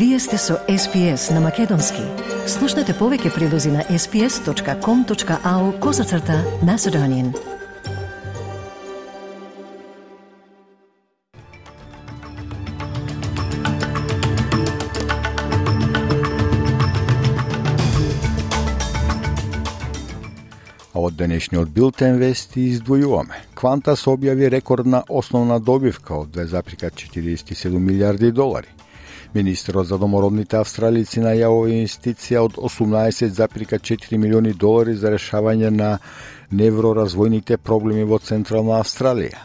Вие сте со SPS на Македонски. Слушнете повеќе прилози на sps.com.au козацрта на Седонин. Од денешниот билтен вести издвојуваме. Квантас објави рекордна основна добивка од 2,47 милиарди долари. Министерот за домородните австралици најавува инвестиција од 18,4 милиони долари за решавање на невроразвојните проблеми во Централна Австралија.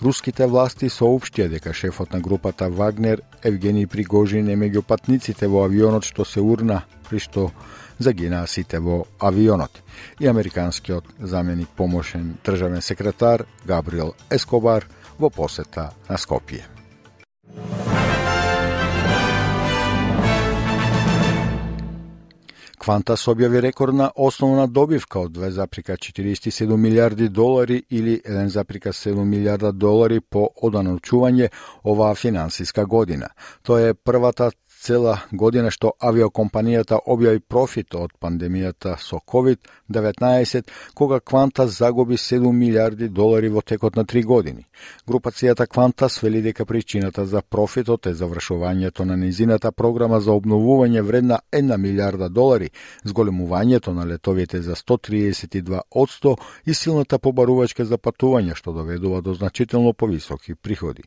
Руските власти соопштија дека шефот на групата Вагнер Евгений Пригожин е меѓу патниците во авионот што се урна при што загинаа сите во авионот. И американскиот заменик помошен државен секретар Габриел Ескобар во посета на Скопје. Квантас објави рекордна основна добивка од 2,47 милиарди долари или 1,7 милиарда долари по оданочување оваа финансиска година. Тоа е првата цела година што авиокомпанијата објави профит од пандемијата со COVID-19, кога Квантас загуби 7 милиарди долари во текот на три години. Групацијата Квантас вели дека причината за профитот е завршувањето на низината програма за обновување вредна 1 милиарда долари, зголемувањето на летовите за 132 одсто и силната побарувачка за патување што доведува до значително повисоки приходи.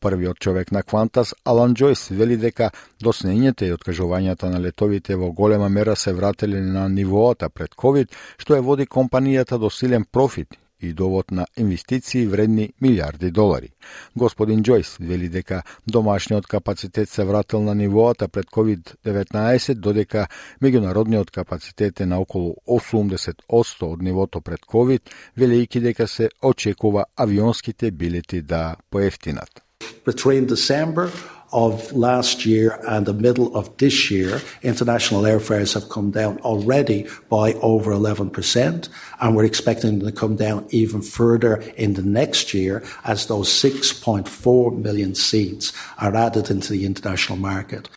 Првиот човек на Квантас, Алан Джойс, вели дека доснењето и откажувањата на летовите во голема мера се вратели на нивоата пред COVID, што е води компанијата до силен профит и довод на инвестиции вредни милиарди долари. Господин Джойс вели дека домашниот капацитет се вратил на нивоата пред COVID-19, додека меѓународниот капацитет е на околу 80% од нивото пред COVID, велејќи дека се очекува авионските билети да поевтинат. Between December of last year and the middle of this year, international airfares have come down already by over 11%, and we're expecting them to come down even further in the next year as those 6.4 million seats are added into the international market.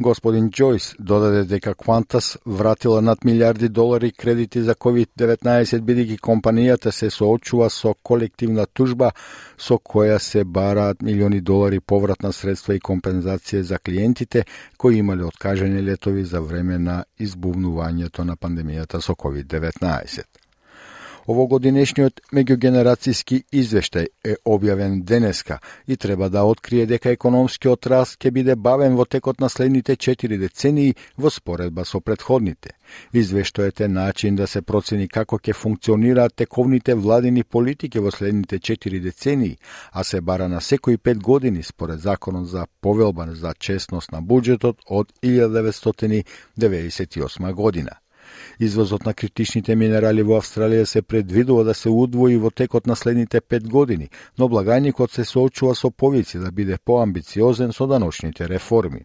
Господин Джойс додаде дека Квантас вратила над милиарди долари кредити за COVID-19 бидејќи компанијата се соочува со колективна тужба со која се бараат милиони долари повратна средства и компензација за клиентите кои имале откажани летови за време на избувнувањето на пандемијата со COVID-19. Овогодинешниот меѓугенерацијски извештај е објавен денеска и треба да открие дека економскиот раст ќе биде бавен во текот на следните 4 децении во споредба со предходните. Извештајот е начин да се процени како ќе функционираат тековните владини политики во следните 4 децении, а се бара на секои 5 години според законот за повелба за честност на буџетот од 1998 година. Извозот на критичните минерали во Австралија се предвидува да се удвои во текот на следните пет години, но благајникот се соочува со повици да биде поамбициозен со даношните реформи.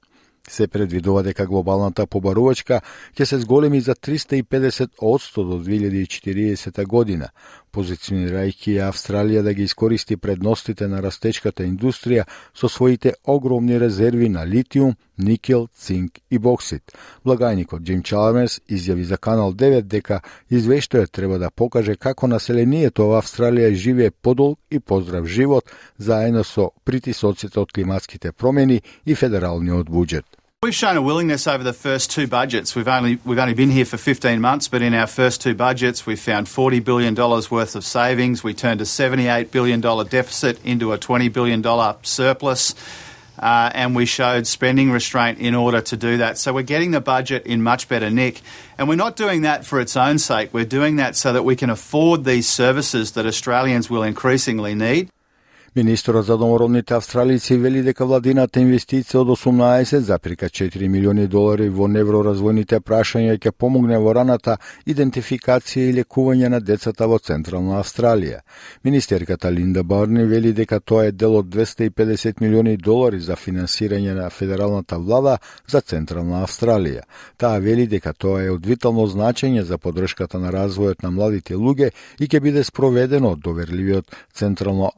Се предвидува дека глобалната побарувачка ќе се зголеми за 350 одсто до 2040 година, позиционирајќи Австралија да ги искористи предностите на растечката индустрија со своите огромни резерви на литиум, никел, цинк и боксит. Благајникот Джим Чалмерс изјави за Канал 9 дека извештајот треба да покаже како населението во Австралија живее подолг и поздрав живот заедно со притисоците од климатските промени и федералниот буџет. We've shown a willingness over the first two budgets. We've only, we've only been here for 15 months, but in our first two budgets, we found $40 billion worth of savings. We turned a $78 billion deficit into a $20 billion surplus. Uh, and we showed spending restraint in order to do that. So we're getting the budget in much better nick. And we're not doing that for its own sake. We're doing that so that we can afford these services that Australians will increasingly need. Министерот за домородните австралици вели дека владината инвестиција од 18,4 милиони долари во невроразвојните прашања ќе помогне во раната идентификација и лекување на децата во Централна Австралија. Министерката Линда Барни вели дека тоа е дел од 250 милиони долари за финансирање на федералната влада за Централна Австралија. Таа вели дека тоа е од витално значење за подршката на развојот на младите луѓе и ќе биде спроведено од доверливиот Централно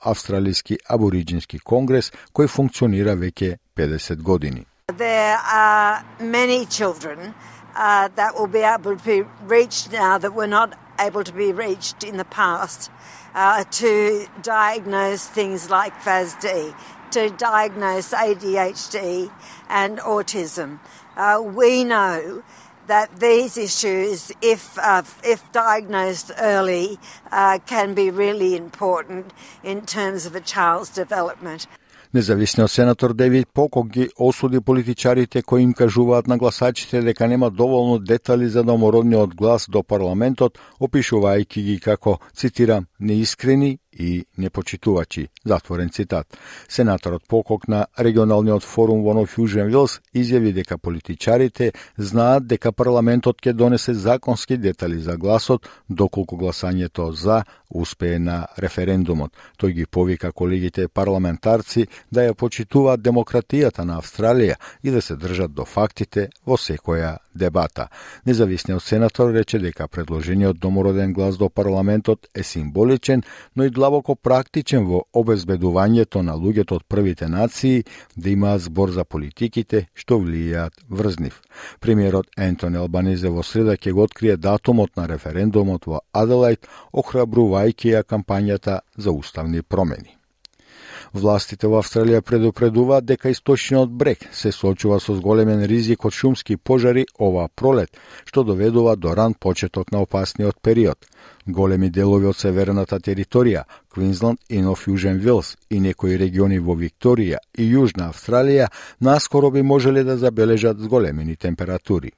Australijski aboriđinski kongres koji funkcionira 50 godini. There are many children uh, that will be able to be reached now that were not able to be reached in the past uh, to diagnose things like FASD, to diagnose ADHD and autism. Uh, we know that these issues, if, uh, if diagnosed early, uh, can be really important in terms of a child's development. Независниот сенатор Девид Покок ги осуди политичарите кои им кажуваат на гласачите дека нема доволно детали за домородниот глас до парламентот, опишувајќи ги како, цитирам, неискрени и непочитувачи. Затворен цитат. Сенаторот Покок на регионалниот форум во Нов Јужен Вилс изјави дека политичарите знаат дека парламентот ќе донесе законски детали за гласот доколку гласањето за успее на референдумот. Тој ги повика колегите парламентарци да ја почитуваат демократијата на Австралија и да се држат до фактите во секоја дебата. Независниот сенатор рече дека предложениот домороден глас до парламентот е символичен, но и длабоко практичен во обезбедувањето на луѓето од првите нации да имаат збор за политиките што влијаат врз нив. Премиерот Ентони Албанезе во среда ќе го открие датумот на референдумот во Аделајд, охрабрувајќи ја кампањата за уставни промени. Властите во Австралија предупредуваат дека источниот брег се соочува со зголемен ризик од шумски пожари ова пролет, што доведува до ран почеток на опасниот период. Големи делови од северната територија, Квинсленд и Нов Јужен Вилс и некои региони во Викторија и Јужна Австралија наскоро би можеле да забележат зголемени температури.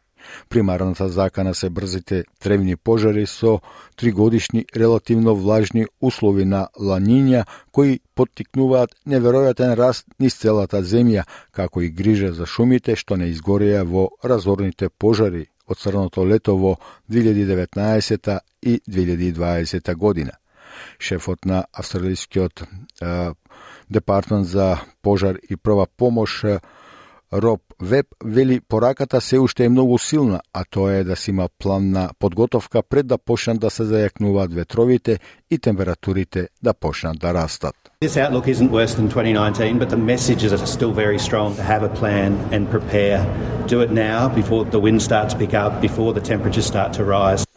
Примарната закана се брзите тревни пожари со тригодишни релативно влажни услови на ланиња кои поттикнуваат неверојатен раст низ целата земја, како и грижа за шумите што не изгореа во разорните пожари од црното лето во 2019 и 2020 година. Шефот на австралискиот департмент за пожар и прва помош Роб Веб вели пораката се уште е многу силна, а тоа е да се има план на подготовка пред да почнат да се зајакнуваат ветровите и температурите да почнат да растат. This outlook isn't worse than 2019, but the messages are still very strong to have a plan and prepare. Do it now before the wind starts to pick up, before the temperatures start to rise.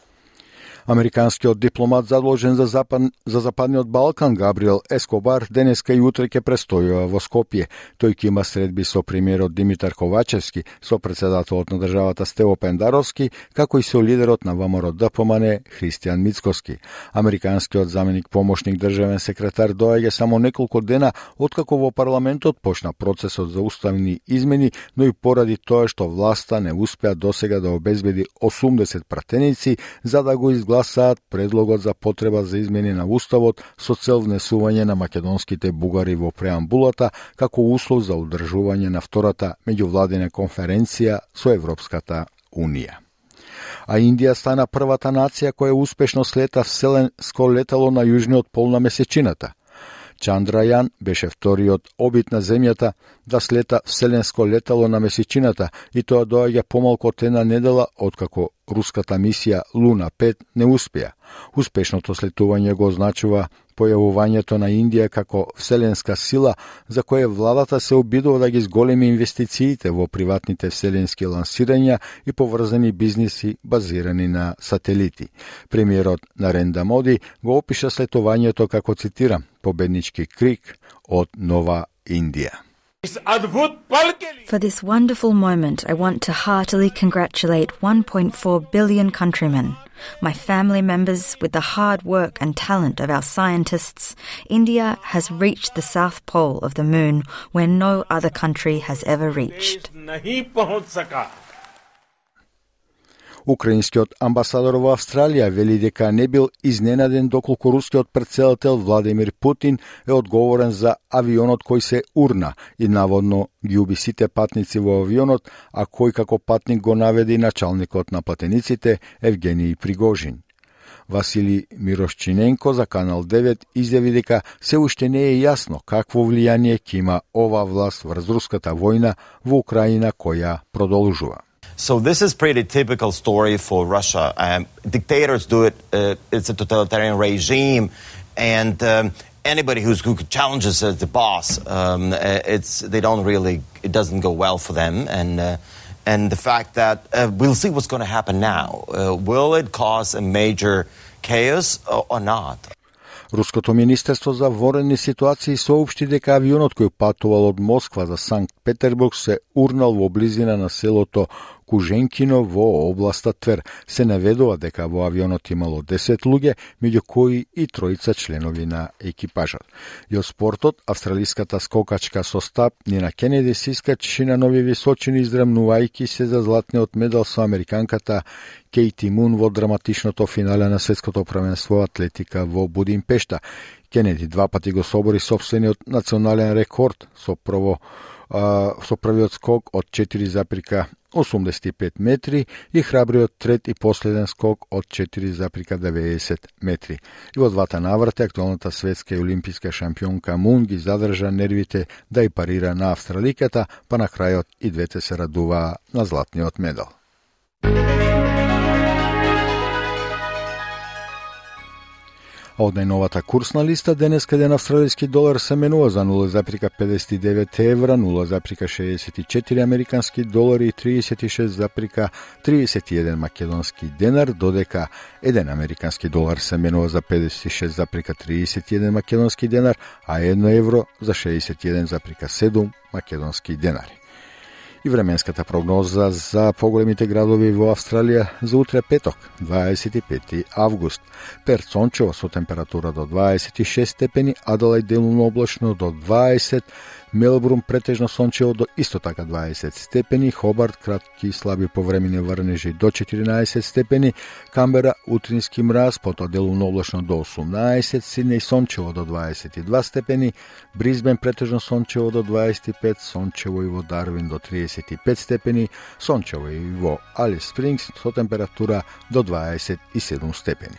Американскиот дипломат задолжен за, запад, за Западниот Балкан Габриел Ескобар денеска и утре ќе престојува во Скопје. Тој ќе има средби со премиерот Димитар Ковачевски, со председателот на државата Стево Пендаровски, како и со лидерот на ВМРО ДПМН Христијан Мицкоски. Американскиот заменик помошник државен секретар доаѓа само неколку дена откако во парламентот почна процесот за уставни измени, но и поради тоа што власта не успеа досега да обезбеди 80 пратеници за да го изгледа изгласаат предлогот за потреба за измени на Уставот со цел внесување на македонските бугари во преамбулата како услов за одржување на втората меѓувладена конференција со Европската Унија а Индија стана првата нација која успешно слета вселенско летало на јужниот пол на месечината. Чандрајан беше вториот обид на земјата да слета вселенско летало на месечината и тоа доаѓа помалку од една недела откако руската мисија Луна 5 не успеа. Успешното слетување го означува појавувањето на Индија како вселенска сила за која владата се обидува да ги зголеми инвестициите во приватните вселенски лансирања и поврзани бизниси базирани на сателити. Премиерот Наренда Моди го опиша слетувањето како цитирам победнички крик од Нова Индија. For this wonderful moment, I want to heartily congratulate 1.4 billion countrymen, my family members, with the hard work and talent of our scientists. India has reached the south pole of the moon where no other country has ever reached. Украинскиот амбасадор во Австралија вели дека не бил изненаден доколку рускиот председател Владимир Путин е одговорен за авионот кој се урна и наводно ги уби сите патници во авионот, а кој како патник го наведе и началникот на патениците Евгений Пригожин. Васили Мирошчиненко за Канал 9 изјави дека се уште не е јасно какво влијание ќе има ова власт врз руската војна во Украина која продолжува. So this is pretty typical story for Russia. Um, dictators do it. Uh, it's a totalitarian regime, and um, anybody who's, who challenges the boss, um, it's they don't really it doesn't go well for them, and uh, and the fact that uh, we'll see what's going to happen now. Uh, will it cause a major chaos or, or not? Руското министерство за ворени ситуации соопшти дека авионот кој патувал од Москва за Санкт Петербург се урнал во близина на селото Куженкино во областа Твер. Се наведува дека во авионот имало 10 луѓе, меѓу кои и тројца членови на екипажот. И од спортот, австралиската скокачка со стап Нина Кенеди се искачи на нови височини издрмнувајќи се за златниот медал со американката Кейти Мун во драматичното финале на светското првенство атлетика во Будимпешта. Кенеди два пати го собори собствениот национален рекорд со прво со првиот скок од 4,85 метри и храбриот трет и последен скок од 4,90 метри. И во двата наврати актуалната светска и олимписка шампионка Мун ги задржа нервите да и парира на австраликата, па на крајот и двете се радуваа на златниот медал. А од најновата курсна листа денес каде австралиски долар се менува за 0,59 евра, 0,64 американски долари и 36,31 македонски денар, додека 1 американски долар се менува за 56,31 македонски денар, а 1 евро за 61,7 македонски денари и временската прогноза за поголемите градови во Австралија за утре петок, 25 август. Перт сончево со температура до 26 степени, Аделај делумно облачно до 20, Мелбурн претежно сончево до исто така 20 степени, Хобарт кратки и слаби повремени врнежи до 14 степени, Камбера утрински мраз, потоа делумно облачно до 18, Сиднеј сончево до 22 степени, Бризбен претежно сончево до 25, сончево и во Дарвин до 35 степени, сончево и во Алис Спрингс со температура до 27 степени.